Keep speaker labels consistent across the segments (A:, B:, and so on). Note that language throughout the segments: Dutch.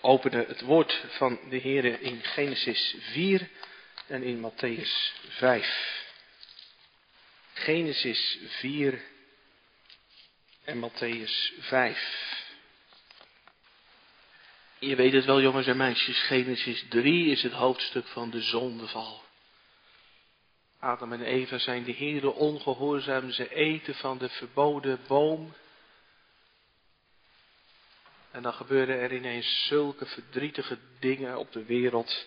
A: openen het woord van de Heer in Genesis 4 en in Matthäus 5. Genesis 4 en Matthäus 5. Je weet het wel, jongens en meisjes, Genesis 3 is het hoofdstuk van de zondeval. Adam en Eva zijn de Heere ongehoorzaam, ze eten van de verboden boom. En dan gebeuren er ineens zulke verdrietige dingen op de wereld.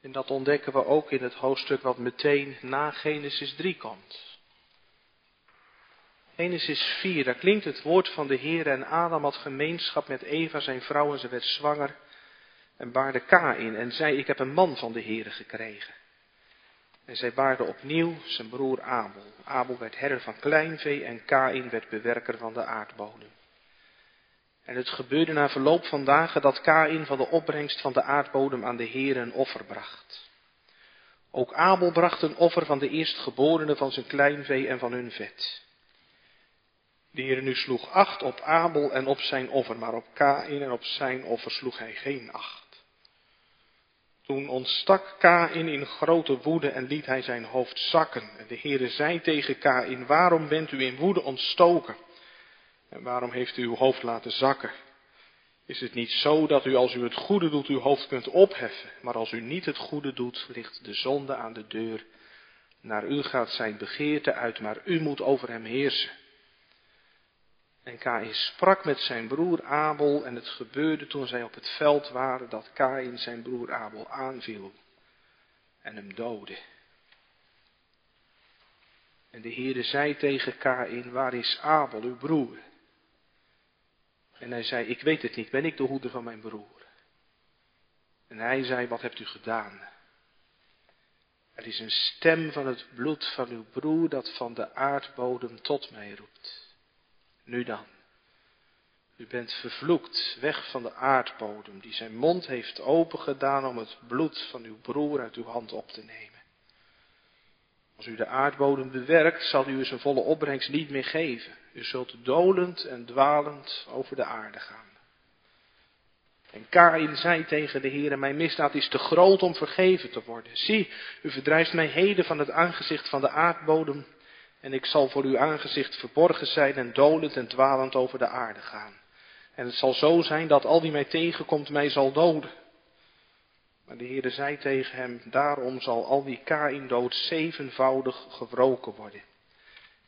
A: En dat ontdekken we ook in het hoofdstuk wat meteen na Genesis 3 komt. Genesis 4, daar klinkt het woord van de Heer en Adam had gemeenschap met Eva, zijn vrouw, en ze werd zwanger en baarde Kain en zei, ik heb een man van de Heere gekregen. En zij baarde opnieuw zijn broer Abel. Abel werd herder van kleinvee en Kain werd bewerker van de aardbodem. En het gebeurde na verloop van dagen dat Kain van de opbrengst van de aardbodem aan de Heer een offer bracht. Ook Abel bracht een offer van de eerstgeborene van zijn kleinvee en van hun vet. De Heer nu sloeg acht op Abel en op zijn offer, maar op Kain en op zijn offer sloeg hij geen acht. Toen ontstak Kain in grote woede en liet hij zijn hoofd zakken. En de Heere zei tegen Kain, waarom bent u in woede ontstoken? Waarom heeft u uw hoofd laten zakken? Is het niet zo dat u als u het goede doet uw hoofd kunt opheffen, maar als u niet het goede doet, ligt de zonde aan de deur. Naar u gaat zijn begeerte uit, maar u moet over hem heersen. En Kain sprak met zijn broer Abel en het gebeurde toen zij op het veld waren dat Kain zijn broer Abel aanviel en hem doodde. En de Heere zei tegen Kain, waar is Abel, uw broer? En hij zei, ik weet het niet, ben ik de hoeder van mijn broer? En hij zei, wat hebt u gedaan? Er is een stem van het bloed van uw broer dat van de aardbodem tot mij roept. Nu dan. U bent vervloekt, weg van de aardbodem, die zijn mond heeft opengedaan om het bloed van uw broer uit uw hand op te nemen. Als u de aardbodem bewerkt, zal u zijn volle opbrengst niet meer geven. U zult dolend en dwalend over de aarde gaan. En Kain zei tegen de Heer, mijn misdaad is te groot om vergeven te worden. Zie, u verdrijft mij heden van het aangezicht van de aardbodem en ik zal voor uw aangezicht verborgen zijn en dolend en dwalend over de aarde gaan. En het zal zo zijn dat al wie mij tegenkomt mij zal doden. Maar de Heerde zei tegen hem, daarom zal al wie Kain dood zevenvoudig gewroken worden.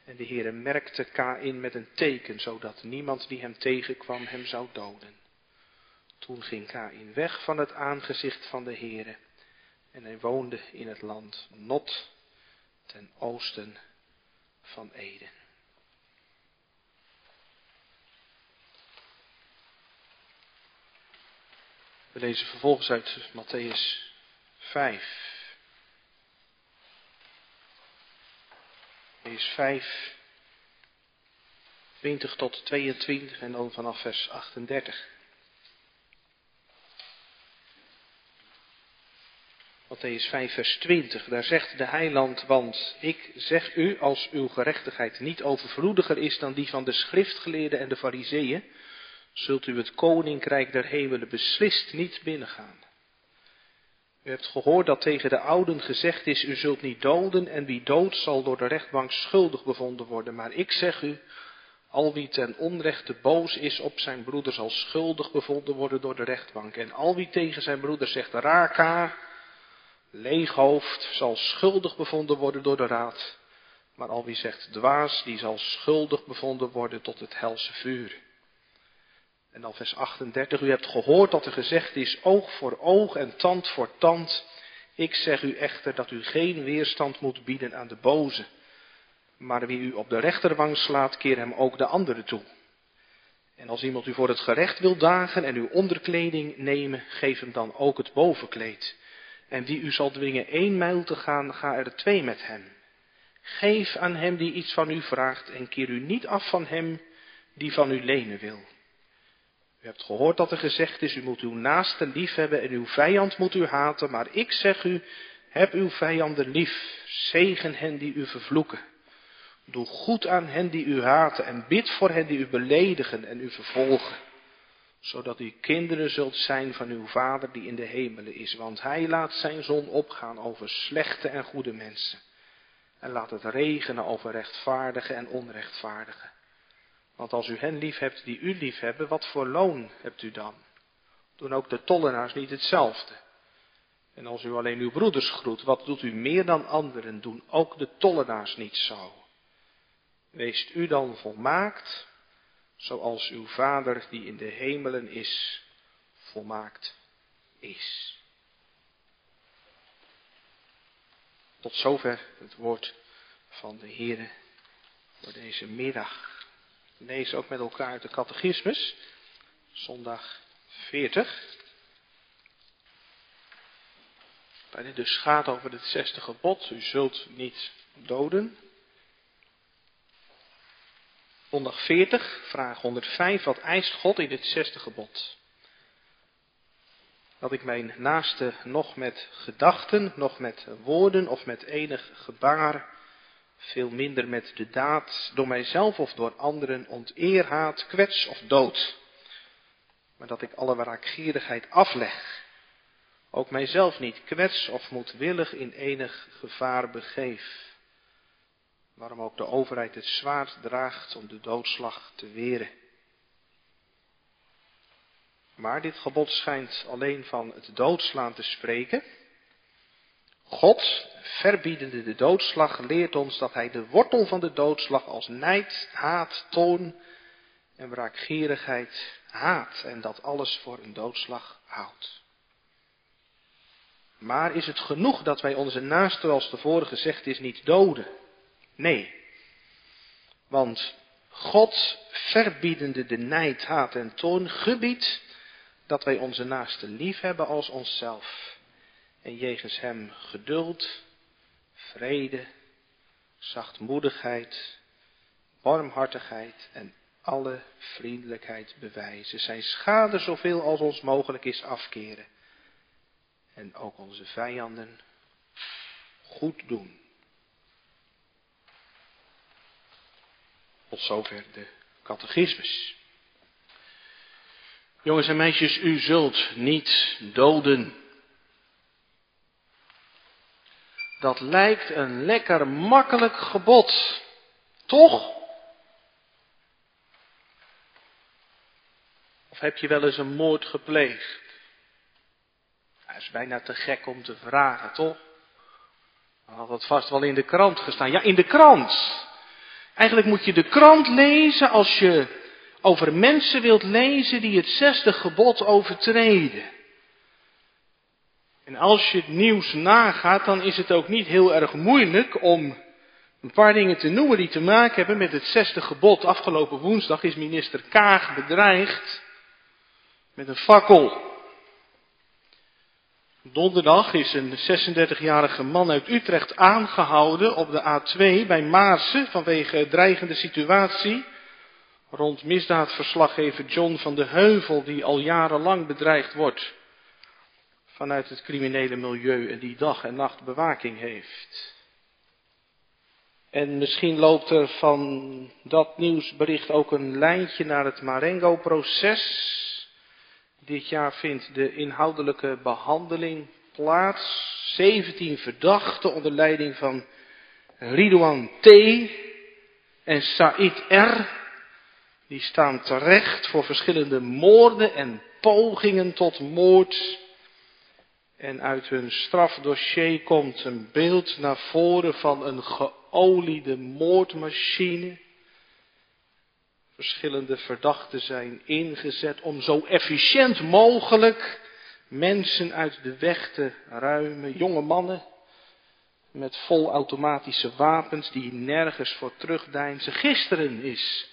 A: En de Heere merkte Kain met een teken, zodat niemand die hem tegenkwam hem zou doden. Toen ging Kain weg van het aangezicht van de Heere en hij woonde in het land Not ten oosten van Eden. We lezen vervolgens uit Matthäus 5. Matthäus 5, 20 tot 22 en dan vanaf vers 38. Matthäus 5, vers 20, daar zegt de heiland, want ik zeg u, als uw gerechtigheid niet overvloediger is dan die van de schriftgeleerden en de fariseeën, zult u het koninkrijk der hemelen beslist niet binnengaan. U hebt gehoord dat tegen de ouden gezegd is, u zult niet doden en wie dood zal door de rechtbank schuldig bevonden worden. Maar ik zeg u, al wie ten onrechte boos is op zijn broeder zal schuldig bevonden worden door de rechtbank. En al wie tegen zijn broeder zegt, raka, leeghoofd, zal schuldig bevonden worden door de raad. Maar al wie zegt dwaas, die zal schuldig bevonden worden tot het helse vuur. En dan vers 38, u hebt gehoord dat er gezegd is oog voor oog en tand voor tand. Ik zeg u echter dat u geen weerstand moet bieden aan de boze. Maar wie u op de rechterwang slaat, keer hem ook de andere toe. En als iemand u voor het gerecht wil dagen en uw onderkleding nemen, geef hem dan ook het bovenkleed. En wie u zal dwingen één mijl te gaan, ga er twee met hem. Geef aan hem die iets van u vraagt en keer u niet af van hem die van u lenen wil. Hebt gehoord dat er gezegd is, u moet uw naaste lief hebben en uw vijand moet u haten, maar ik zeg u, heb uw vijanden lief, zegen hen die u vervloeken. Doe goed aan hen die u haten en bid voor hen die u beledigen en u vervolgen zodat u kinderen zult zijn van uw Vader die in de hemelen is. Want Hij laat zijn zon opgaan over slechte en goede mensen. En laat het regenen over rechtvaardigen en onrechtvaardigen. Want als u hen lief hebt die u lief hebben, wat voor loon hebt u dan? Doen ook de tollenaars niet hetzelfde? En als u alleen uw broeders groet, wat doet u meer dan anderen? Doen ook de tollenaars niet zo? Weest u dan volmaakt, zoals uw Vader die in de hemelen is, volmaakt is. Tot zover het woord van de Heere voor deze middag. Lezen ook met elkaar uit de catechismus, zondag 40. Waar dit dus gaat over het zesde gebod, u zult niet doden. Zondag 40, vraag 105, wat eist God in het zesde gebod? Dat ik mijn naaste nog met gedachten, nog met woorden of met enig gebaar, veel minder met de daad, door mijzelf of door anderen onteer, haat, kwets of dood. Maar dat ik alle wraakgierigheid afleg, ook mijzelf niet kwets of moedwillig in enig gevaar begeef. Waarom ook de overheid het zwaard draagt om de doodslag te weren. Maar dit gebod schijnt alleen van het doodslaan te spreken. God, verbiedende de doodslag, leert ons dat hij de wortel van de doodslag als nijd, haat, toon en wraakgierigheid haat en dat alles voor een doodslag houdt. Maar is het genoeg dat wij onze naasten, zoals tevoren gezegd is, niet doden? Nee. Want God, verbiedende de nijd, haat en toon, gebiedt dat wij onze naasten lief hebben als onszelf. En jegens hem geduld, vrede, zachtmoedigheid, warmhartigheid en alle vriendelijkheid bewijzen. Zijn schade zoveel als ons mogelijk is afkeren. En ook onze vijanden goed doen. Tot zover de catechismus. Jongens en meisjes, u zult niet doden. Dat lijkt een lekker makkelijk gebod, toch? Of heb je wel eens een moord gepleegd? Dat is bijna te gek om te vragen, toch? Dan had het vast wel in de krant gestaan. Ja, in de krant. Eigenlijk moet je de krant lezen als je over mensen wilt lezen die het zesde gebod overtreden. En als je het nieuws nagaat, dan is het ook niet heel erg moeilijk om een paar dingen te noemen die te maken hebben met het zesde gebod. Afgelopen woensdag is minister Kaag bedreigd met een fakkel. Donderdag is een 36-jarige man uit Utrecht aangehouden op de A2 bij Maarsen vanwege dreigende situatie rond misdaadverslaggever John van de Heuvel, die al jarenlang bedreigd wordt vanuit het criminele milieu en die dag en nacht bewaking heeft. En misschien loopt er van dat nieuwsbericht ook een lijntje naar het Marengo-proces. Dit jaar vindt de inhoudelijke behandeling plaats. 17 verdachten onder leiding van Ridouan T. en Said R. Die staan terecht voor verschillende moorden en pogingen tot moord. En uit hun strafdossier komt een beeld naar voren van een geoliede moordmachine. Verschillende verdachten zijn ingezet om zo efficiënt mogelijk mensen uit de weg te ruimen. Jonge mannen met volautomatische wapens die nergens voor terugdeinzen. Gisteren is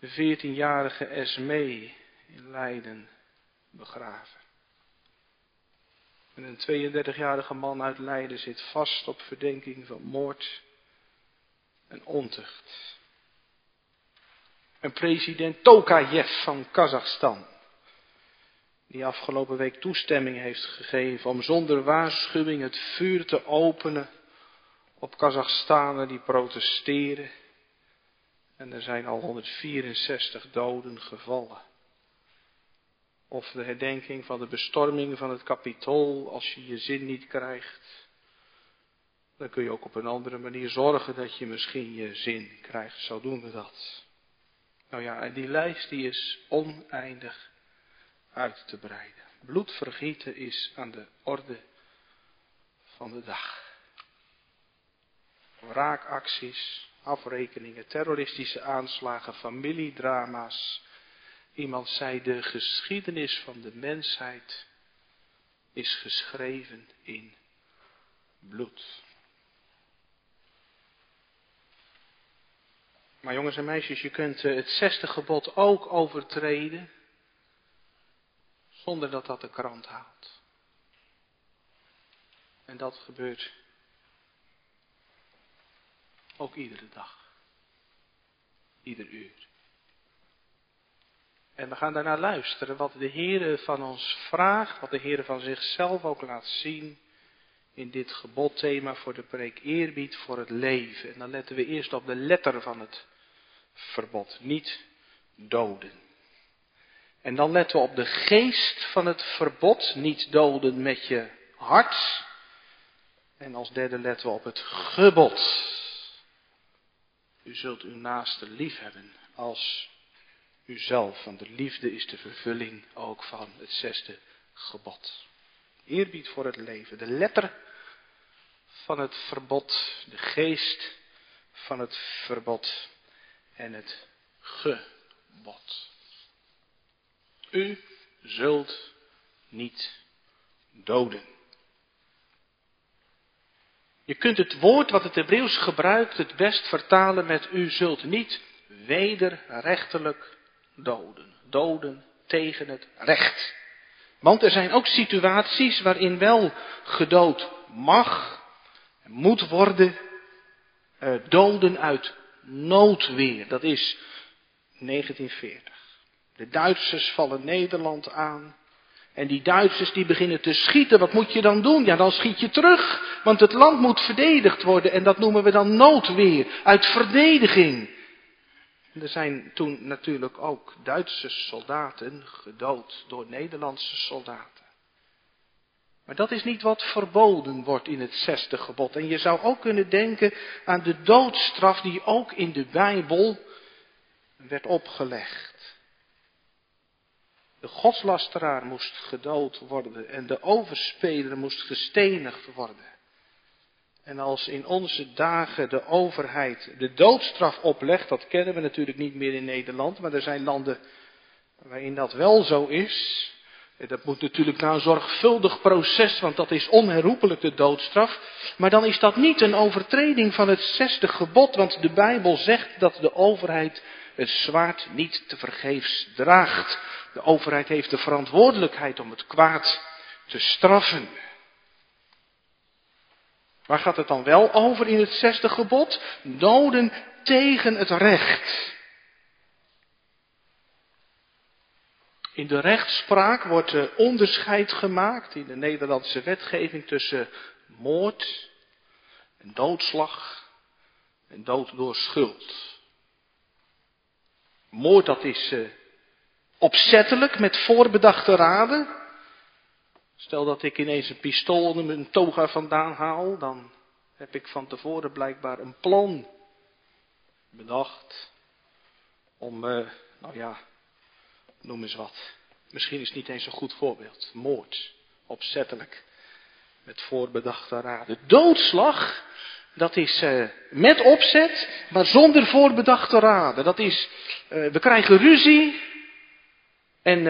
A: de 14-jarige Esmee in Leiden begraven. En een 32-jarige man uit Leiden zit vast op verdenking van moord en ontucht. En president Tokayev van Kazachstan, die afgelopen week toestemming heeft gegeven om zonder waarschuwing het vuur te openen op Kazachstanen die protesteren en er zijn al 164 doden gevallen. Of de herdenking van de bestorming van het kapitool als je je zin niet krijgt. Dan kun je ook op een andere manier zorgen dat je misschien je zin krijgt. Zo doen we dat. Nou ja, en die lijst die is oneindig uit te breiden. Bloedvergieten is aan de orde van de dag. Wraakacties, afrekeningen, terroristische aanslagen, familiedrama's. Iemand zei, de geschiedenis van de mensheid is geschreven in bloed. Maar jongens en meisjes, je kunt eh, het zesde gebod ook overtreden zonder dat dat de krant haalt. En dat gebeurt ook iedere dag. Ieder uur. En we gaan daarna luisteren wat de Heere van ons vraagt, wat de Heere van zichzelf ook laat zien in dit gebodthema voor de preek eerbied voor het leven. En dan letten we eerst op de letter van het verbod, niet doden. En dan letten we op de geest van het verbod, niet doden met je hart. En als derde letten we op het gebod. U zult uw naaste lief hebben als uzelf, want de liefde is de vervulling ook van het zesde gebod. Eerbied voor het leven, de letter van het verbod, de geest van het verbod en het gebod. U zult niet doden. Je kunt het woord wat het Hebreeuws gebruikt het best vertalen met u zult niet wederrechtelijk doden. Doden tegen het recht. Want er zijn ook situaties waarin wel gedood mag, moet worden, eh, doden uit noodweer. Dat is 1940. De Duitsers vallen Nederland aan. En die Duitsers die beginnen te schieten, wat moet je dan doen? Ja, dan schiet je terug, want het land moet verdedigd worden en dat noemen we dan noodweer, uit verdediging. Er zijn toen natuurlijk ook Duitse soldaten gedood door Nederlandse soldaten. Maar dat is niet wat verboden wordt in het zesde gebod. En je zou ook kunnen denken aan de doodstraf die ook in de Bijbel werd opgelegd. De godslasteraar moest gedood worden en de overspeler moest gestenigd worden. En als in onze dagen de overheid de doodstraf oplegt, dat kennen we natuurlijk niet meer in Nederland, maar er zijn landen waarin dat wel zo is. Dat moet natuurlijk na een zorgvuldig proces, want dat is onherroepelijk de doodstraf. Maar dan is dat niet een overtreding van het zesde gebod, want de Bijbel zegt dat de overheid het zwaard niet te vergeefs draagt. De overheid heeft de verantwoordelijkheid om het kwaad te straffen. Waar gaat het dan wel over in het zesde gebod? Doden tegen het recht. In de rechtspraak wordt onderscheid gemaakt in de Nederlandse wetgeving tussen moord doodslag en dood door schuld. Moord dat is uh, opzettelijk met voorbedachte raden. Stel dat ik ineens een pistool onder mijn toga vandaan haal, dan heb ik van tevoren blijkbaar een plan bedacht om, uh, nou ja, noem eens wat. Misschien is het niet eens een goed voorbeeld. Moord, opzettelijk, met voorbedachte raden. Doodslag, dat is uh, met opzet, maar zonder voorbedachte raden. Dat is, uh, we krijgen ruzie en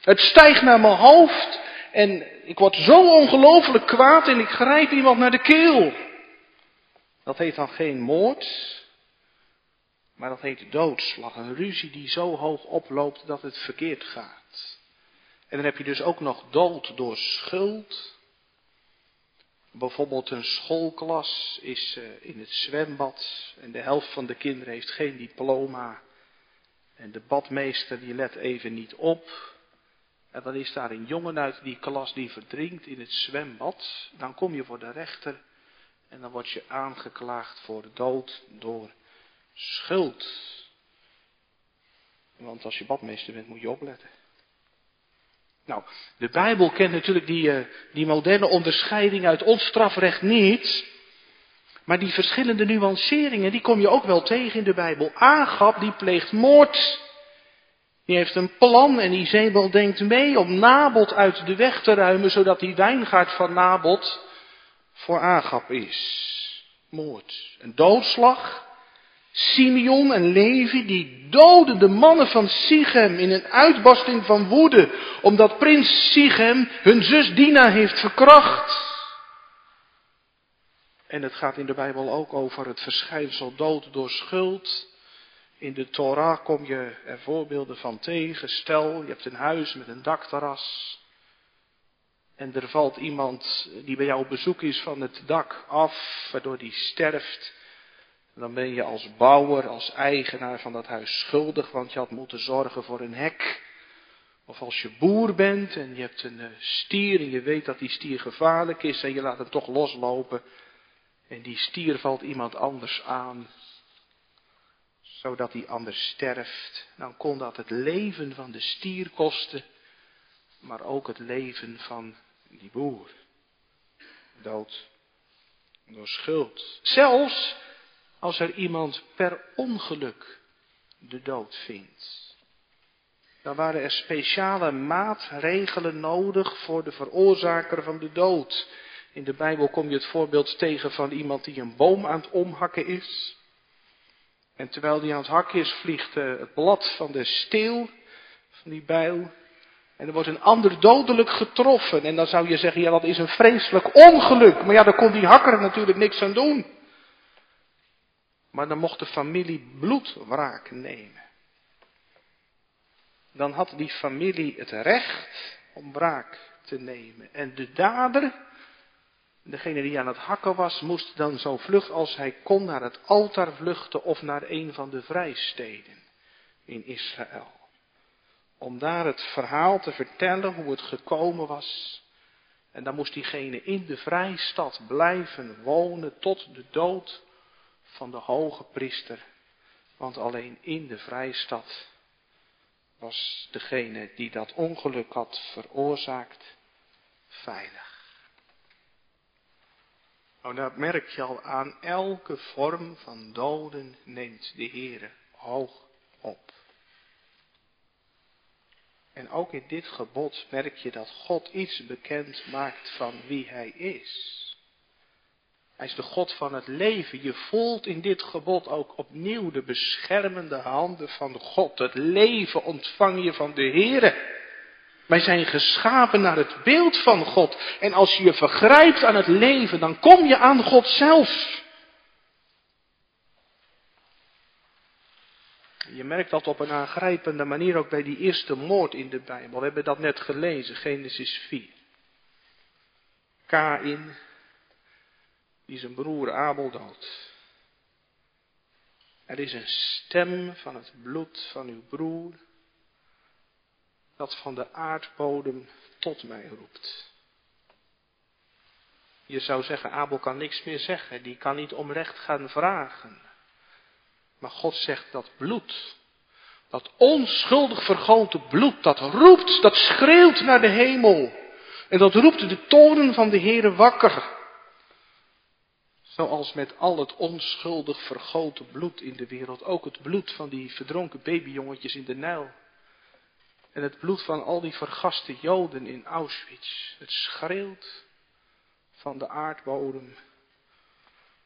A: het stijgt naar mijn hoofd en ik word zo ongelooflijk kwaad en ik grijp iemand naar de keel. Dat heet dan geen moord, maar dat heet doodslag. Een ruzie die zo hoog oploopt dat het verkeerd gaat. En dan heb je dus ook nog dood door schuld. Bijvoorbeeld een schoolklas is eh, in het zwembad en de helft van de kinderen heeft geen diploma. En de badmeester die let even niet op. En dan is daar een jongen uit die klas die verdrinkt in het zwembad. Dan kom je voor de rechter en dan word je aangeklaagd voor dood door schuld. Want als je badmeester bent moet je opletten. Nou, de Bijbel kent natuurlijk die, uh, die moderne onderscheiding uit ons strafrecht niet. Maar die verschillende nuanceringen, die kom je ook wel tegen in de Bijbel. Agap, die pleegt moord. Die heeft een plan en Izebel denkt mee om Nabot uit de weg te ruimen, zodat die wijngaard van Nabot voor Agap is. Moord. Een doodslag. Simeon en Levi, die doden de mannen van Sichem in een uitbarsting van woede, omdat prins Sichem hun zus Dina heeft verkracht. En het gaat in de Bijbel ook over het verschijnsel dood door schuld. In de Torah kom je er voorbeelden van tegen. Stel, je hebt een huis met een dakterras. En er valt iemand die bij jou op bezoek is van het dak af, waardoor die sterft. Dan ben je als bouwer, als eigenaar van dat huis schuldig, want je had moeten zorgen voor een hek. Of als je boer bent en je hebt een eh, stier en je weet dat die stier gevaarlijk is en je laat hem toch loslopen. En die stier valt iemand anders aan, zodat die anders sterft. Dan kon dat het leven van de stier kosten, maar ook het leven van die boer. Dood door schuld. Zelfs als er iemand per ongeluk de dood vindt. Dan waren er speciale maatregelen nodig voor de veroorzaker van de dood. In de Bijbel kom je het voorbeeld tegen van iemand die een boom aan het omhakken is. En terwijl die aan het hakken is, vliegt eh, het blad van de steel, van die bijl, en er wordt een ander dodelijk getroffen. En dan zou je zeggen, ja dat is een vreselijk ongeluk. Maar ja, daar kon die hakker natuurlijk niks aan doen. Maar dan mocht de familie bloedwraak nemen. Dan had die familie het recht om wraak te nemen. En de dader, degene die aan het hakken was, moest dan zo vlug als hij kon naar het altaar vluchten of naar een van de vrijsteden in Israël om daar het verhaal te vertellen hoe het gekomen was. En dan moest diegene in de vrijstad blijven wonen tot de dood van de hoge priester. Want alleen in de vrijstad was degene die dat ongeluk had veroorzaakt veilig. Nou, dat merk je al aan elke vorm van doden neemt de Heere hoog op. En ook in dit gebod merk je dat God iets bekend maakt van wie Hij is. Hij is de God van het leven. Je voelt in dit gebod ook opnieuw de beschermende handen van God. Het leven ontvang je van de Heere. Wij zijn geschapen naar het beeld van God. En als je je vergrijpt aan het leven, dan kom je aan God zelf. Je merkt dat op een aangrijpende manier ook bij die eerste moord in de Bijbel. We hebben dat net gelezen, Genesis 4. Kain, die zijn broer Abel doodt. Er is een stem van het bloed van uw broer, dat van de aardbodem tot mij roept. Je zou zeggen, Abel kan niks meer zeggen, die kan niet om recht gaan vragen. Maar God zegt dat bloed, dat onschuldig vergoten bloed, dat roept, dat schreeuwt naar de hemel. En dat roept de toren van de Heere wakker. Zoals met al het onschuldig vergoten bloed in de wereld. Ook het bloed van die verdronken babyjongetjes in de Nijl. En het bloed van al die vergaste Joden in Auschwitz. Het schreeuwt van de aardbodem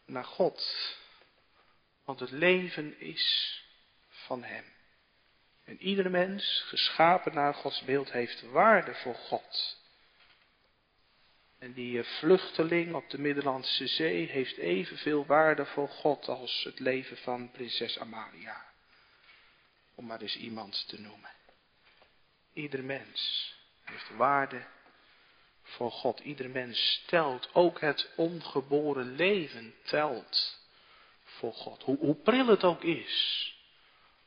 A: naar God. Want het leven is van Hem. En iedere mens, geschapen naar Gods beeld, heeft waarde voor God. En die vluchteling op de Middellandse Zee heeft evenveel waarde voor God als het leven van prinses Amalia. Om maar eens iemand te noemen. Ieder mens heeft waarde voor God. Ieder mens telt. Ook het ongeboren leven telt voor God. Hoe, hoe pril het ook is.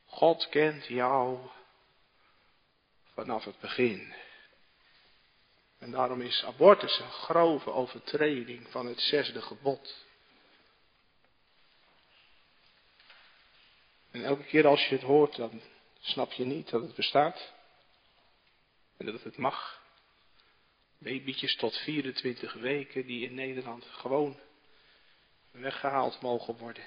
A: God kent jou vanaf het begin. En daarom is abortus een grove overtreding van het zesde gebod. En elke keer als je het hoort, dan snap je niet dat het bestaat. En dat het mag. Babytjes tot 24 weken die in Nederland gewoon weggehaald mogen worden.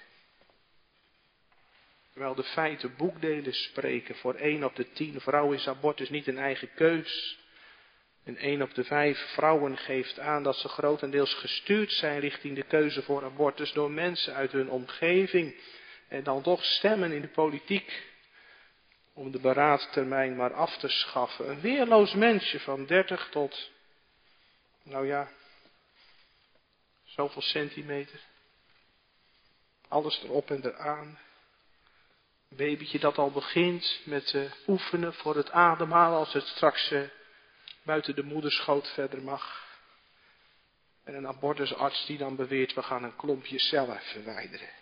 A: Terwijl de feiten boekdelen spreken, voor 1 op de 10 vrouwen is abortus niet een eigen keus. En 1 op de 5 vrouwen geeft aan dat ze grotendeels gestuurd zijn richting de keuze voor abortus door mensen uit hun omgeving. En dan toch stemmen in de politiek om de beraadtermijn maar af te schaffen. Een weerloos mensje van 30 tot, nou ja, zoveel centimeter. Alles erop en eraan. Een babytje dat al begint met uh, oefenen voor het ademhalen als het straks uh, buiten de moederschoot verder mag. En een abortusarts die dan beweert, we gaan een klompje cellen verwijderen.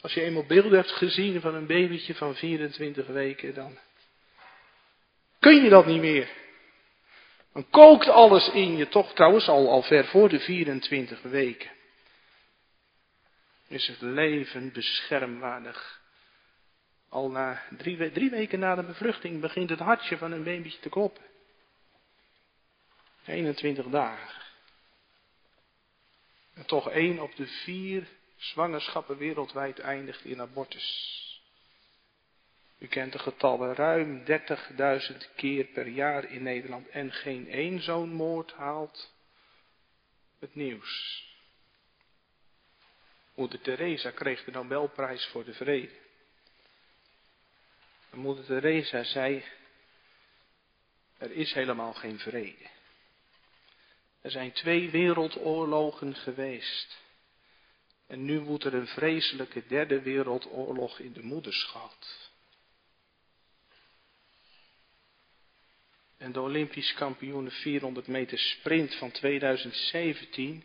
A: Als je eenmaal beelden hebt gezien van een babytje van 24 weken, dan kun je dat niet meer. Dan kookt alles in je, toch trouwens al, al ver voor de 24 weken. Is het leven beschermwaardig. Al na drie, drie weken na de bevruchting begint het hartje van een babytje te kloppen. 21 dagen. En toch één op de vier zwangerschappen wereldwijd eindigt in abortus. U kent de getallen, ruim 30.000 keer per jaar in Nederland en geen één zo'n moord haalt het nieuws. Moeder Teresa kreeg de Nobelprijs voor de vrede. En moeder Teresa zei, er is helemaal geen vrede. Er zijn twee wereldoorlogen geweest. En nu woedt er een vreselijke derde wereldoorlog in de moederschat. En de Olympisch kampioen 400 meter sprint van 2017,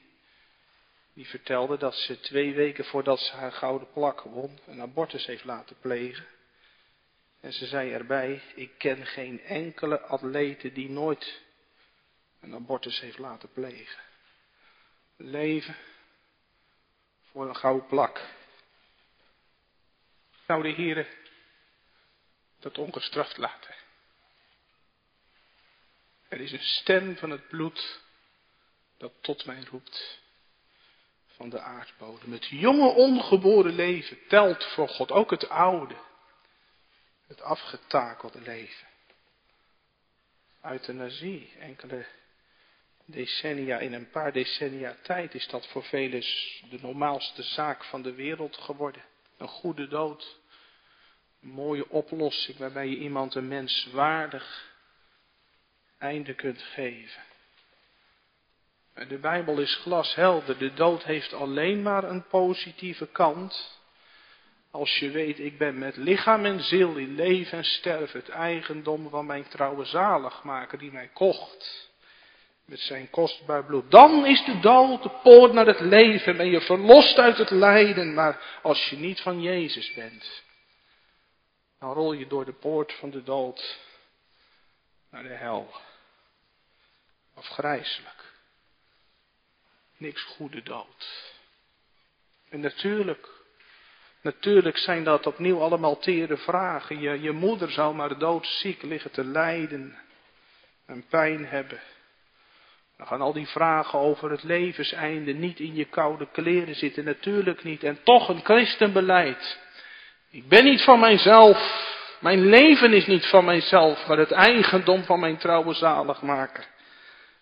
A: die vertelde dat ze twee weken voordat ze haar gouden plak won, een abortus heeft laten plegen. En ze zei erbij, ik ken geen enkele atlete die nooit een abortus heeft laten plegen. Leven voor een gouden plak. Zou de Heer dat ongestraft laten? Er is een stem van het bloed dat tot mij roept van de aardbodem. Het jonge ongeboren leven telt voor God ook het oude, het afgetakelde leven. Euthanasie, enkele decennia, in een paar decennia tijd is dat voor velen de normaalste zaak van de wereld geworden. Een goede dood. Een mooie oplossing waarbij je iemand een menswaardig einde kunt geven. De Bijbel is glashelder. De dood heeft alleen maar een positieve kant. Als je weet, ik ben met lichaam en ziel in leven en sterven het eigendom van mijn trouwe zaligmaker die mij kocht met zijn kostbaar bloed. Dan is de dood de poort naar het leven. Ben je verlost uit het lijden. Maar als je niet van Jezus bent, dan rol je door de poort van de dood naar de hel. Afgrijzelijk. Niks goede dood. En natuurlijk, natuurlijk zijn dat opnieuw allemaal tere vragen. Je, moeder zou maar doodziek liggen te lijden en pijn hebben. Dan gaan al die vragen over het levenseinde niet in je koude kleren zitten, natuurlijk niet. En toch een christenbeleid. Ik ben niet van mijzelf. Mijn leven is niet van mijzelf, maar het eigendom van mijn trouwe zaligmaker.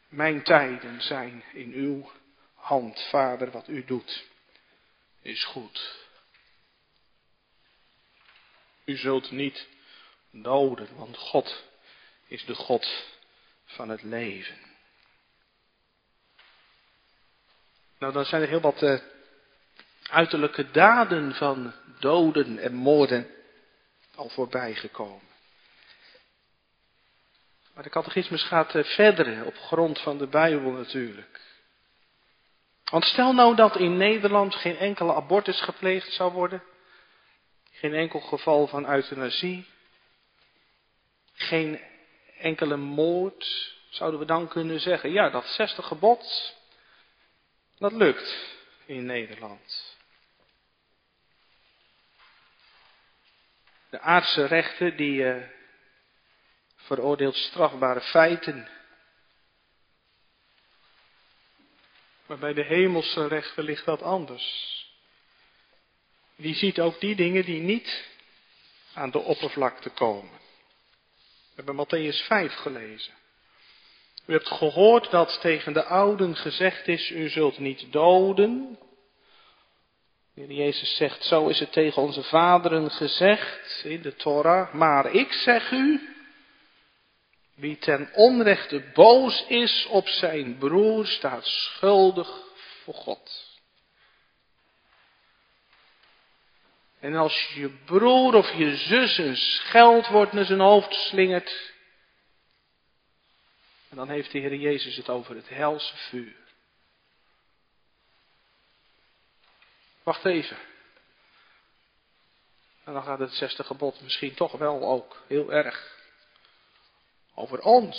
A: Mijn tijden zijn in uw hand, Vader, wat u doet, is goed. U zult niet doden, want God is de God van het leven. Nou, dan zijn er heel wat uh, uiterlijke daden van doden en moorden al voorbij gekomen. Maar de catechismus gaat uh, verder op grond van de Bijbel natuurlijk. Want stel nou dat in Nederland geen enkele abortus gepleegd zou worden, geen enkel geval van euthanasie, geen enkele moord, zouden we dan kunnen zeggen, ja, dat zesde gebod, dat lukt in Nederland. De aardse rechter die uh, veroordeelt strafbare feiten.
B: Maar bij de hemelse rechter ligt dat anders. Die ziet ook die dingen die niet aan de oppervlakte komen. We hebben Matthäus 5 gelezen. U hebt gehoord dat tegen de ouden gezegd is, u zult niet doden. De Jezus zegt, zo is het tegen onze vaderen gezegd in de Torah. Maar ik zeg u, wie ten onrechte boos is op zijn broer, staat schuldig voor God. En als je broer of je zus een scheldwoord naar zijn hoofd slingert, en dan heeft de Heer Jezus het over het helse vuur. Wacht even. En dan gaat het zesde gebod misschien toch wel ook heel erg over ons.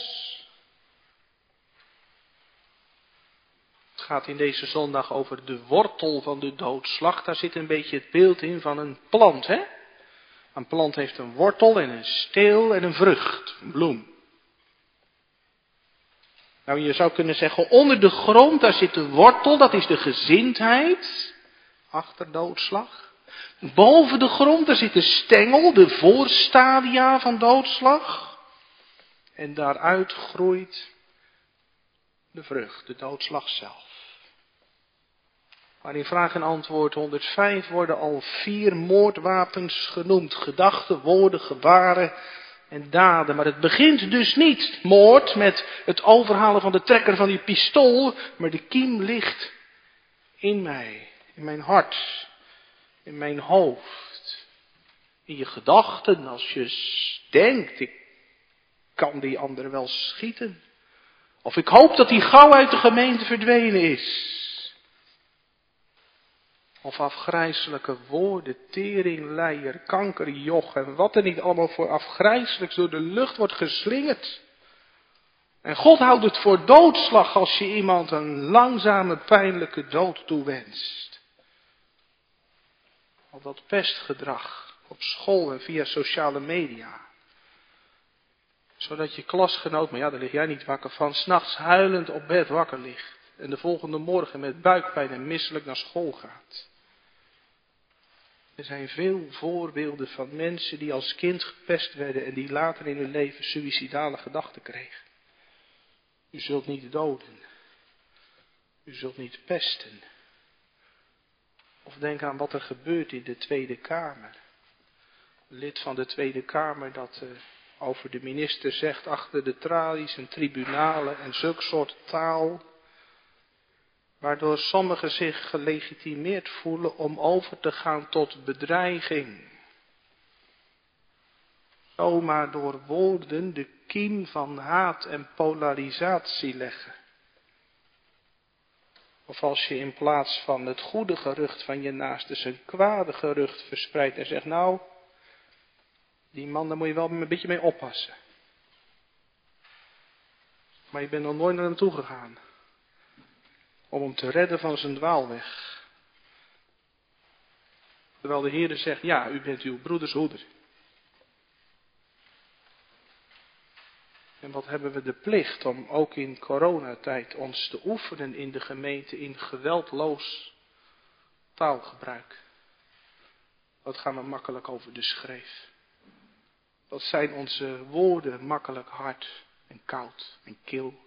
B: Het gaat in deze zondag over de wortel van de doodslag. Daar zit een beetje het beeld in van een plant, hè? Een plant heeft een wortel en een steel en een vrucht, een bloem. Nou, je zou kunnen zeggen, onder de grond, daar zit de wortel, dat is de gezindheid, achter doodslag. Boven de grond, daar zit de stengel, de voorstadia van doodslag. En daaruit groeit de vrucht, de doodslag zelf. Maar in vraag en antwoord 105 worden al vier moordwapens genoemd. Gedachten, woorden, gebaren en daden. Maar het begint dus niet, moord, met het overhalen van de trekker van die pistool. Maar de kiem ligt in mij, in mijn hart, in mijn hoofd. In je gedachten, als je denkt, ik kan die ander wel schieten. Of ik hoop dat die gauw uit de gemeente verdwenen is. Of afgrijzelijke woorden, kanker, joch en wat er niet allemaal voor afgrijzelijks door de lucht wordt geslingerd. En God houdt het voor doodslag als je iemand een langzame, pijnlijke dood toewenst. Al dat pestgedrag op school en via sociale media. Zodat je klasgenoot, maar ja, daar lig jij niet wakker van, s'nachts huilend op bed wakker ligt. En de volgende morgen met buikpijn en misselijk naar school gaat. Er zijn veel voorbeelden van mensen die als kind gepest werden en die later in hun leven suïcidale gedachten kregen. U zult niet doden. U zult niet pesten. Of denk aan wat er gebeurt in de Tweede Kamer. Lid van de Tweede Kamer dat uh, over de minister zegt achter de tralies en tribunalen en zulk soort taal waardoor sommigen zich gelegitimeerd voelen om over te gaan tot bedreiging. Zomaar door woorden de kiem van haat en polarisatie leggen. Of als je in plaats van het goede gerucht van je naaste zijn kwade gerucht verspreidt en zegt, nou, die man, daar moet je wel een beetje mee oppassen. Maar je bent nog nooit naar hem toe gegaan om hem te redden van zijn dwaalweg. Terwijl de Heer zegt, ja, u bent uw broeders hoeder. En wat hebben we de plicht om ook in coronatijd ons te oefenen in de gemeente in geweldloos taalgebruik. Wat gaan we makkelijk over de schreef? Wat zijn onze woorden makkelijk hard en koud en kil,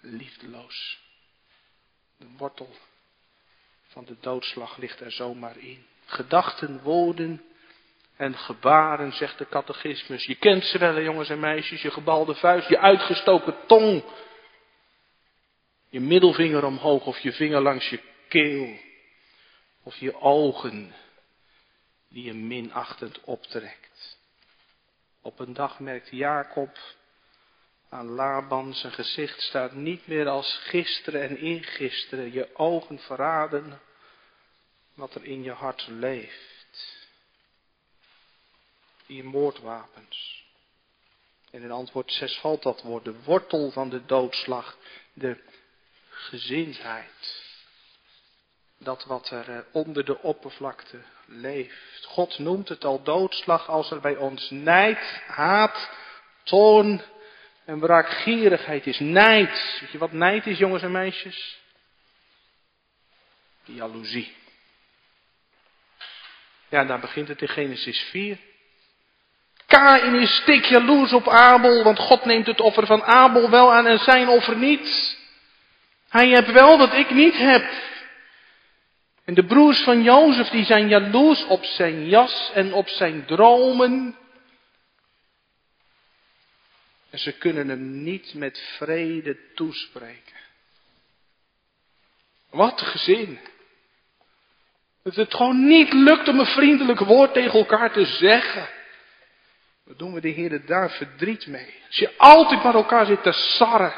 B: liefdeloos? De wortel van de doodslag ligt er zomaar in. Gedachten, woorden en gebaren, zegt de catechismus. Je kent ze wel, jongens en meisjes. Je gebalde vuist, je uitgestoken tong. Je middelvinger omhoog of je vinger langs je keel. Of je ogen die je minachtend optrekt. Op een dag merkt Jacob aan Laban. Zijn gezicht staat niet meer als gisteren en ingisteren. Je ogen verraden wat er in je hart leeft. Die moordwapens. En in antwoord 6 valt dat woord, de wortel van de doodslag, de gezindheid. Dat wat er eh, onder de oppervlakte leeft. God noemt het al doodslag als er bij ons nijd, haat, toorn en wraakgierigheid is nijd. Weet je wat nijd is, jongens en meisjes?
A: Jaloezie. Ja, daar begint het in Genesis 4. Kain is stik jaloers op Abel, want God neemt het offer van Abel wel aan en zijn offer niet. Hij heeft wel wat ik niet heb. En de broers van Jozef die zijn jaloers op zijn jas en op zijn dromen. En ze kunnen hem niet met vrede toespreken. Wat gezin. Dat het gewoon niet lukt om een vriendelijk woord tegen elkaar te zeggen. Wat doen we de Heer daar verdriet mee? Als je altijd met elkaar zit te sarren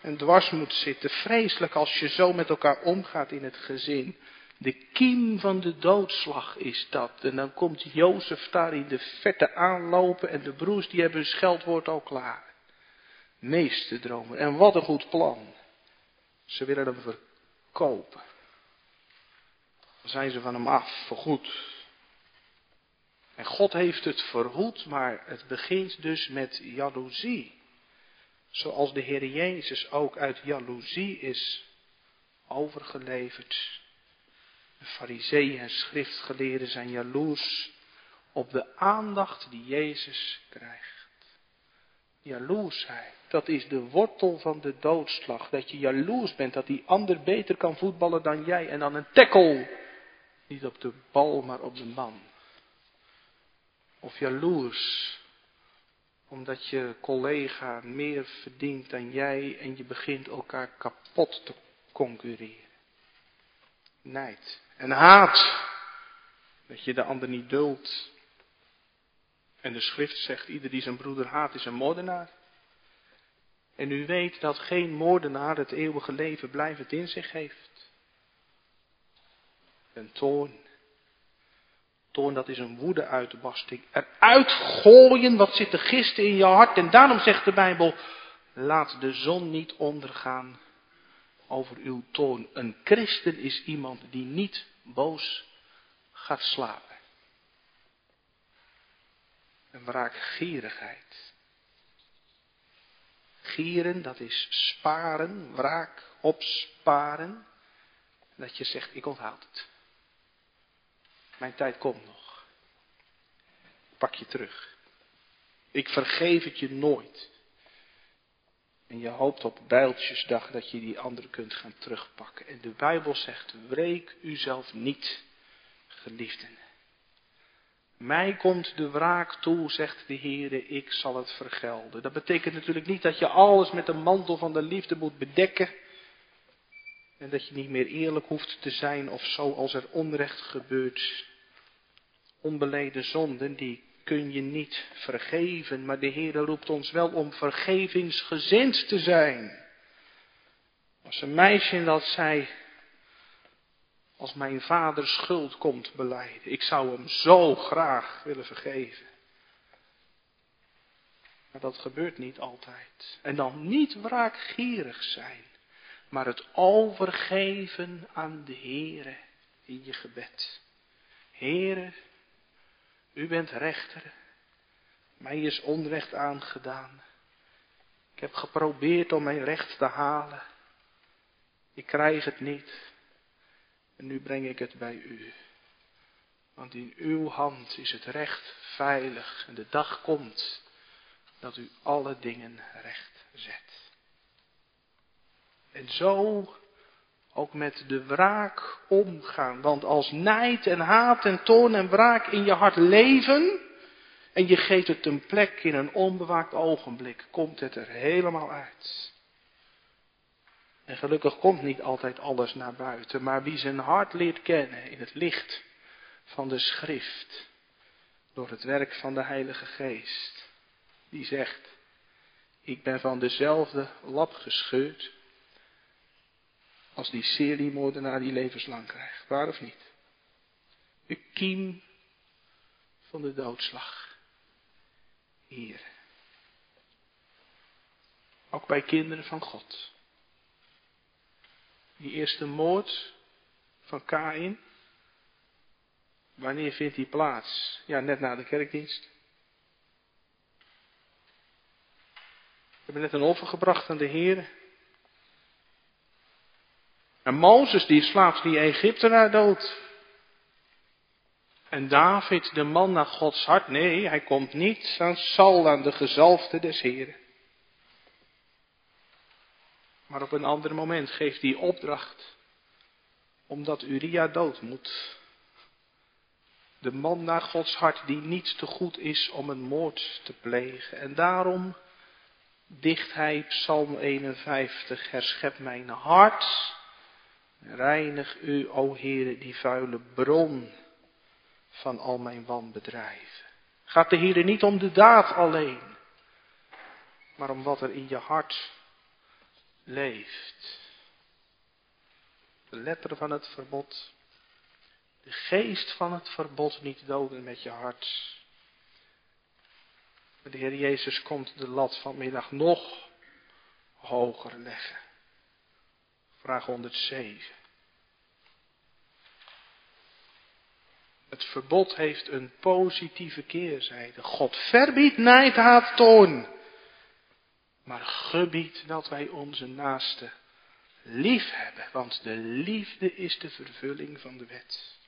A: en dwars moet zitten. Vreselijk als je zo met elkaar omgaat in het gezin. De kiem van de doodslag is dat. En dan komt Jozef daar in de vette aanlopen en de broers die hebben hun scheldwoord al klaar. Meeste dromen. En wat een goed plan. Ze willen hem verkopen. Dan zijn ze van hem af, voorgoed. En God heeft het verhoed, maar het begint dus met jaloezie. Zoals de Heer Jezus ook uit jaloezie is overgeleverd. De fariseeën en schriftgeleerden zijn jaloers op de aandacht die Jezus krijgt. Jaloersheid, dat is de wortel van de doodslag. Dat je jaloers bent dat die ander beter kan voetballen dan jij en dan een tackle. Niet op de bal, maar op de man. Of jaloers omdat je collega meer verdient dan jij en je begint elkaar kapot te concurreren. Nijd en haat. Dat je de ander niet duldt. En de schrift zegt, ieder die zijn broeder haat is een moordenaar. En u weet dat geen moordenaar het eeuwige leven blijvend in zich heeft. En toorn Toorn, dat is een woedeuitbarsting. Eruit gooien wat zit te gisten in je hart. En daarom zegt de Bijbel, laat de zon niet ondergaan over uw toorn. Een christen is iemand die niet boos gaat slapen. Een wraakgierigheid. Gieren, dat is sparen, wraak, opsparen. Dat je zegt, ik onthoud het. Mijn tijd komt nog. Pak je terug. Ik vergeef het je nooit. En je hoopt op bijltjesdag dat je die andere kunt gaan terugpakken. En de Bijbel zegt, wreek uzelf niet, geliefden. Mij komt de wraak toe, zegt de Heer, ik zal het vergelden. Dat betekent natuurlijk niet dat je alles met de mantel van de liefde moet bedekken. En dat je niet meer eerlijk hoeft te zijn of zo als er onrecht gebeurt onbeleden zonden, die kun je niet vergeven, maar de Heer roept ons wel om vergevingsgezind te zijn. Als een meisje dat zei, als mijn vader schuld komt beleiden, ik zou hem zo graag willen vergeven. Maar dat gebeurt niet altijd. En dan niet wraakgierig zijn, maar het overgeven aan de Heere in je gebed. Heere, u bent rechter. Mij is onrecht aangedaan. Ik heb geprobeerd om mijn recht te halen. Ik krijg het niet. En nu breng ik het bij u. Want in uw hand is het recht veilig. En de dag komt dat u alle dingen recht zet. En zo ook met de wraak omgaan. Want als nijd en haat en toorn en wraak in je hart leven en je geeft het een plek in een onbewaakt ogenblik, komt het er helemaal uit. En gelukkig komt niet altijd alles naar buiten, maar wie zijn hart leert kennen in het licht van de schrift, door het werk van de Heilige Geest, die zegt, ik ben van dezelfde lap gescheurd als die seriemoordenaar die levenslang krijgt. Waar of niet? De kiem van de doodslag. Hier. Ook bij kinderen van God. Die eerste moord van Kain. Wanneer vindt die plaats? Ja, net na de kerkdienst. We hebben net een offer gebracht aan de Heer.
B: En Mozes die slaat die Egyptenaar dood. En David, de man naar Gods hart, nee, hij komt niet aan Saul, aan de gezalfde des Heren. Maar op een ander moment geeft hij opdracht, omdat Uria dood moet. De man naar Gods hart die niet te goed is om een moord te plegen. En daarom dicht hij Psalm 51, herschep mijn hart, reinig u, o Heere, die vuile bron van al mijn wanbedrijven. Gaat de Heer niet om de daad alleen, maar om wat er in je hart leeft. De letter van het verbod, de geest van het verbod niet doden met je hart. De Heer Jezus komt de lat vanmiddag nog hoger leggen. Vraag 107. Het verbod heeft een positieve keerzijde. God verbiedt nijd, haat, toorn. Maar gebiedt dat wij onze naaste lief hebben. Want de liefde is de vervulling van de wet.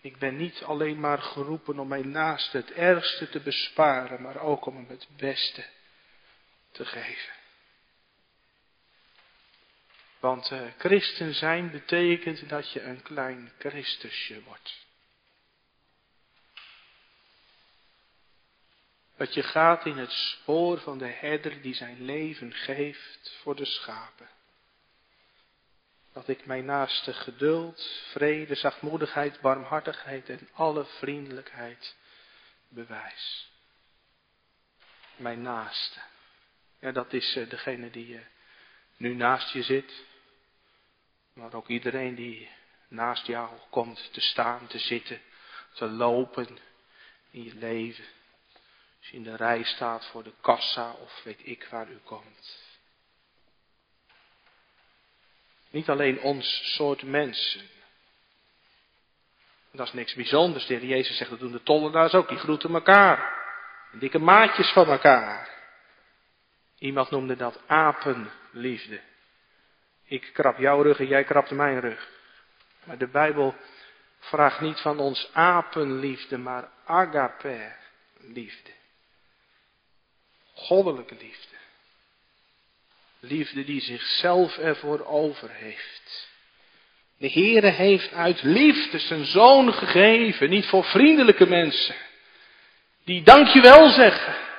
B: Ik ben niet alleen maar geroepen om mijn naaste het ergste te besparen, maar ook om hem het beste te geven. Want uh, christen zijn betekent dat je een klein Christusje wordt. Dat je gaat in het spoor van de herder die zijn leven geeft voor de schapen. Dat ik mijn naaste geduld, vrede, zachtmoedigheid, barmhartigheid en alle vriendelijkheid bewijs. Mijn naaste. Ja, dat is uh, degene die uh, nu naast je zit. Maar ook iedereen die naast jou komt te staan, te zitten, te lopen in je leven. Als je in de rij staat voor de kassa of weet ik waar u komt. Niet alleen ons soort mensen. Dat is niks bijzonders. De heer Jezus zegt, dat doen de tollenaars ook. Die groeten elkaar. Dikke maatjes van elkaar. Iemand noemde dat apenliefde. Ik krap jouw rug en jij krapt mijn rug. Maar de Bijbel vraagt niet van ons apenliefde, maar agape liefde. Goddelijke liefde. Liefde die zichzelf ervoor over heeft. De Heere heeft uit liefde zijn zoon gegeven, niet voor vriendelijke mensen, die dankjewel zeggen,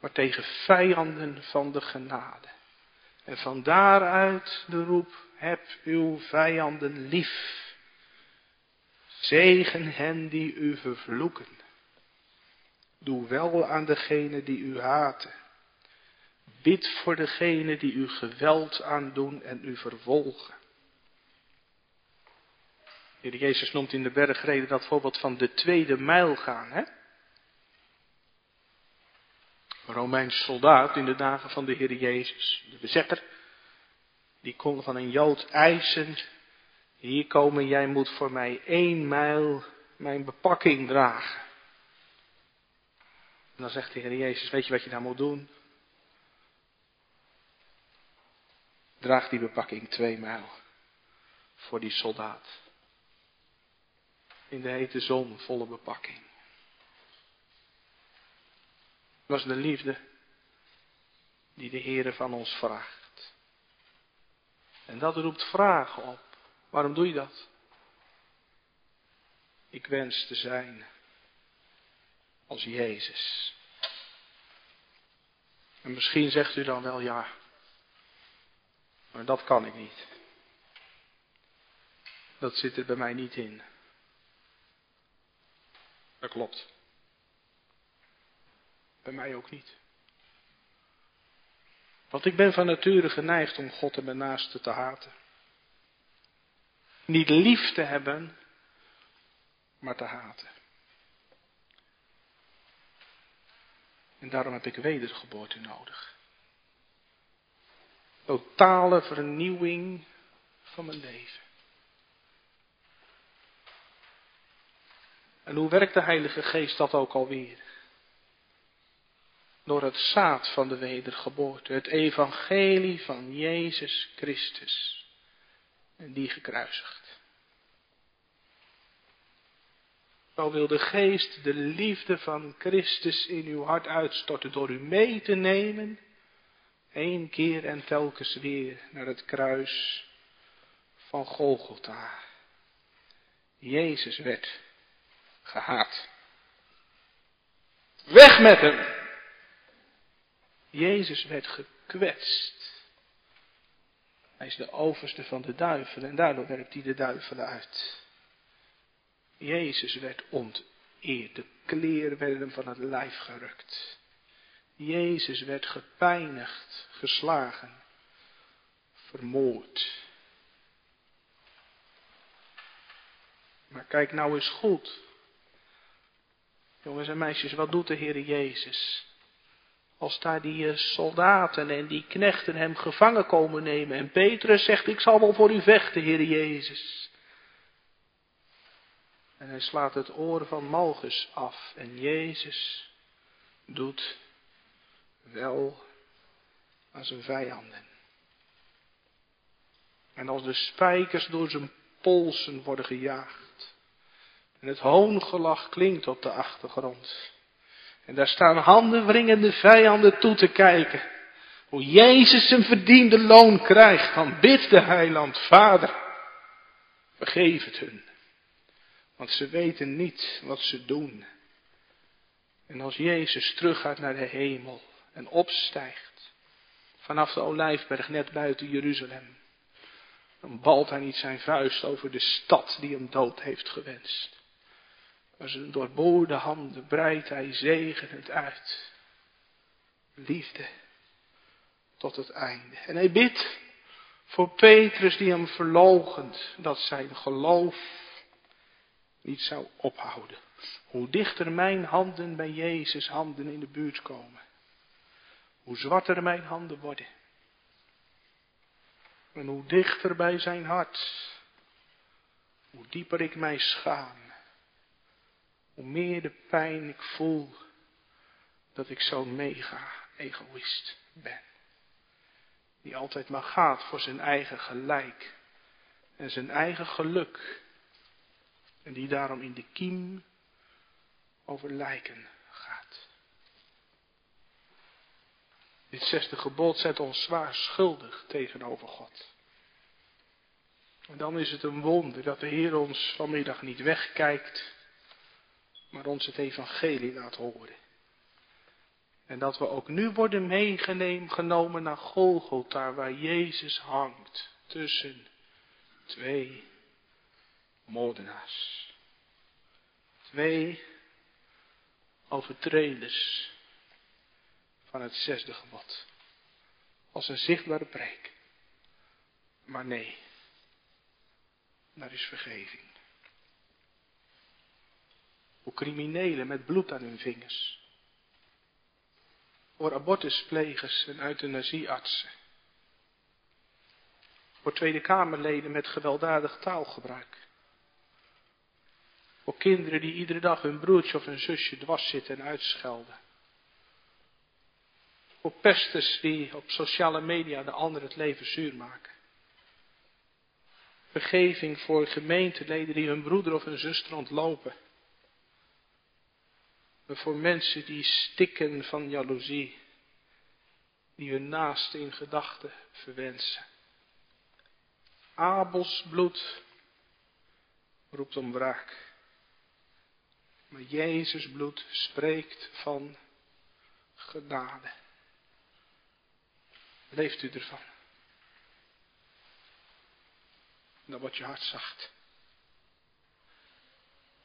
B: maar tegen vijanden van de genade. En van daaruit de roep, heb uw vijanden lief. Zegen hen die u vervloeken. Doe wel aan degene die u haten. Bid voor degene die u geweld aandoen en u vervolgen. Heer Jezus noemt in de bergreden dat voorbeeld van de tweede mijl gaan. Hè? Romeins soldaat in de dagen van de Heer Jezus, de bezetter, die kon van een Jood eisen, hier komen, jij moet voor mij één mijl mijn bepakking dragen. En dan zegt de Heer Jezus, weet je wat je daar moet doen? Draag die bepakking twee mijl voor die soldaat. In de hete zon, volle bepakking was de liefde die de Heere van ons vraagt. En dat roept vragen op. Waarom doe je dat? Ik wens te zijn als Jezus. En misschien zegt u dan wel ja, maar dat kan ik niet. Dat zit er bij mij niet in. Dat klopt. Bij mij ook niet. Want ik ben van nature geneigd om God en mijn naaste te haten. Niet lief te hebben, maar te haten. En daarom heb ik wedergeboorte nodig. Totale vernieuwing van mijn leven. En hoe werkt de Heilige Geest dat ook alweer? Door het zaad van de wedergeboorte, het evangelie van Jezus Christus en die gekruisigd. Zo wil de geest de liefde van Christus in uw hart uitstorten door u mee te nemen, één keer en telkens weer naar het kruis van Golgotha. Jezus werd gehaat. Weg met hem! Jezus werd gekwetst. Hij is de overste van de duivelen en daardoor werpt hij de duivelen uit. Jezus werd onteerd, de kleren werden hem van het lijf gerukt. Jezus werd gepijnigd, geslagen, vermoord. Maar kijk nou eens goed. Jongens en meisjes, wat doet de Heer Jezus? Als daar die eh, soldaten en die knechten hem gevangen komen nemen. En Petrus zegt, ik zal wel voor u vechten, Heer Jezus. En hij slaat het oor van Malchus af. En Jezus doet wel aan zijn vijanden. En als de spijkers door zijn polsen worden gejaagd. En het hoongelach klinkt op de achtergrond. En daar staan handenwringende vijanden toe te kijken. Hoe Jezus zijn verdiende loon krijgt. Dan bidt de heiland, Vader, vergeef het hun. Want ze weten niet wat ze doen. En als Jezus teruggaat naar de hemel en opstijgt. Vanaf de olijfberg net buiten Jeruzalem. Dan balt hij niet zijn vuist over de stad die hem dood heeft gewenst. Maar zijn doorboorde handen breidt hij zegenend uit. Liefde tot het einde. En hij bidt voor Petrus die hem verlogent dat zijn geloof niet zou ophouden. Hoe dichter mijn handen bij Jezus handen in de buurt komen. Hoe zwarter mijn handen worden. En hoe dichter bij zijn hart. Hoe dieper ik mij schaam hoe meer de pijn ik voel dat ik zo'n mega egoïst ben. Die altijd maar gaat voor zijn eigen gelijk en zijn eigen geluk. En die daarom in de kiem over lijken gaat. Dit zesde gebod zet ons zwaar schuldig tegenover God. En dan is het een wonder dat de Heer ons vanmiddag niet wegkijkt maar ons het evangelie laat horen. En dat we ook nu worden meegenomen naar Golgotha, waar Jezus hangt tussen twee moordenaars. Twee overtreders van het zesde gebod. Als een zichtbare preek. Maar nee, daar is vergeving. Voor criminelen met bloed aan hun vingers. Voor abortusplegers en euthanasieartsen. Voor Tweede Kamerleden met gewelddadig taalgebruik. Voor kinderen die iedere dag hun broertje of hun zusje dwars zitten en uitschelden. Voor pesters die op sociale media de ander het leven zuur maken. Vergeving voor gemeenteleden die hun broeder of hun zuster ontlopen voor mensen die stikken van jaloezie, die hun naaste in gedachten verwensen. Abels bloed roept om wraak. Maar Jezus bloed spreekt van genade. Leeft u ervan? Dan wordt je hart zacht.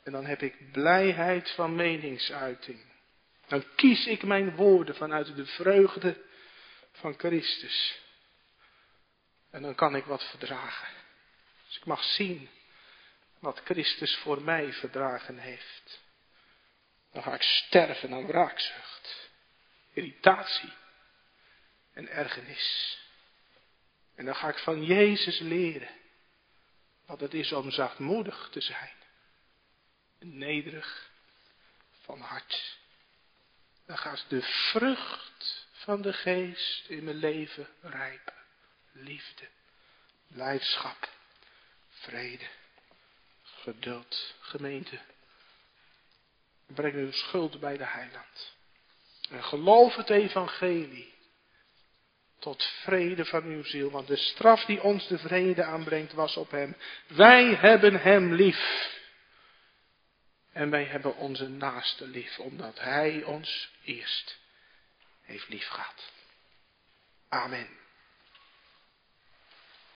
B: En dan heb ik blijheid van meningsuiting. Dan kies ik mijn woorden vanuit de vreugde van Christus. En dan kan ik wat verdragen. Dus ik mag zien wat Christus voor mij verdragen heeft. Dan ga ik sterven aan wraakzucht, irritatie en ergernis. En dan ga ik van Jezus leren wat het is om zachtmoedig te zijn nederig van hart. Dan gaat de vrucht van de geest in mijn leven rijpen. Liefde, blijdschap, vrede, geduld, gemeente. Breng uw schuld bij de heiland. En geloof het evangelie. Tot vrede van uw ziel. Want de straf die ons de vrede aanbrengt was op hem. Wij hebben hem lief. En wij hebben onze naaste lief. Omdat hij ons eerst heeft lief gehad. Amen.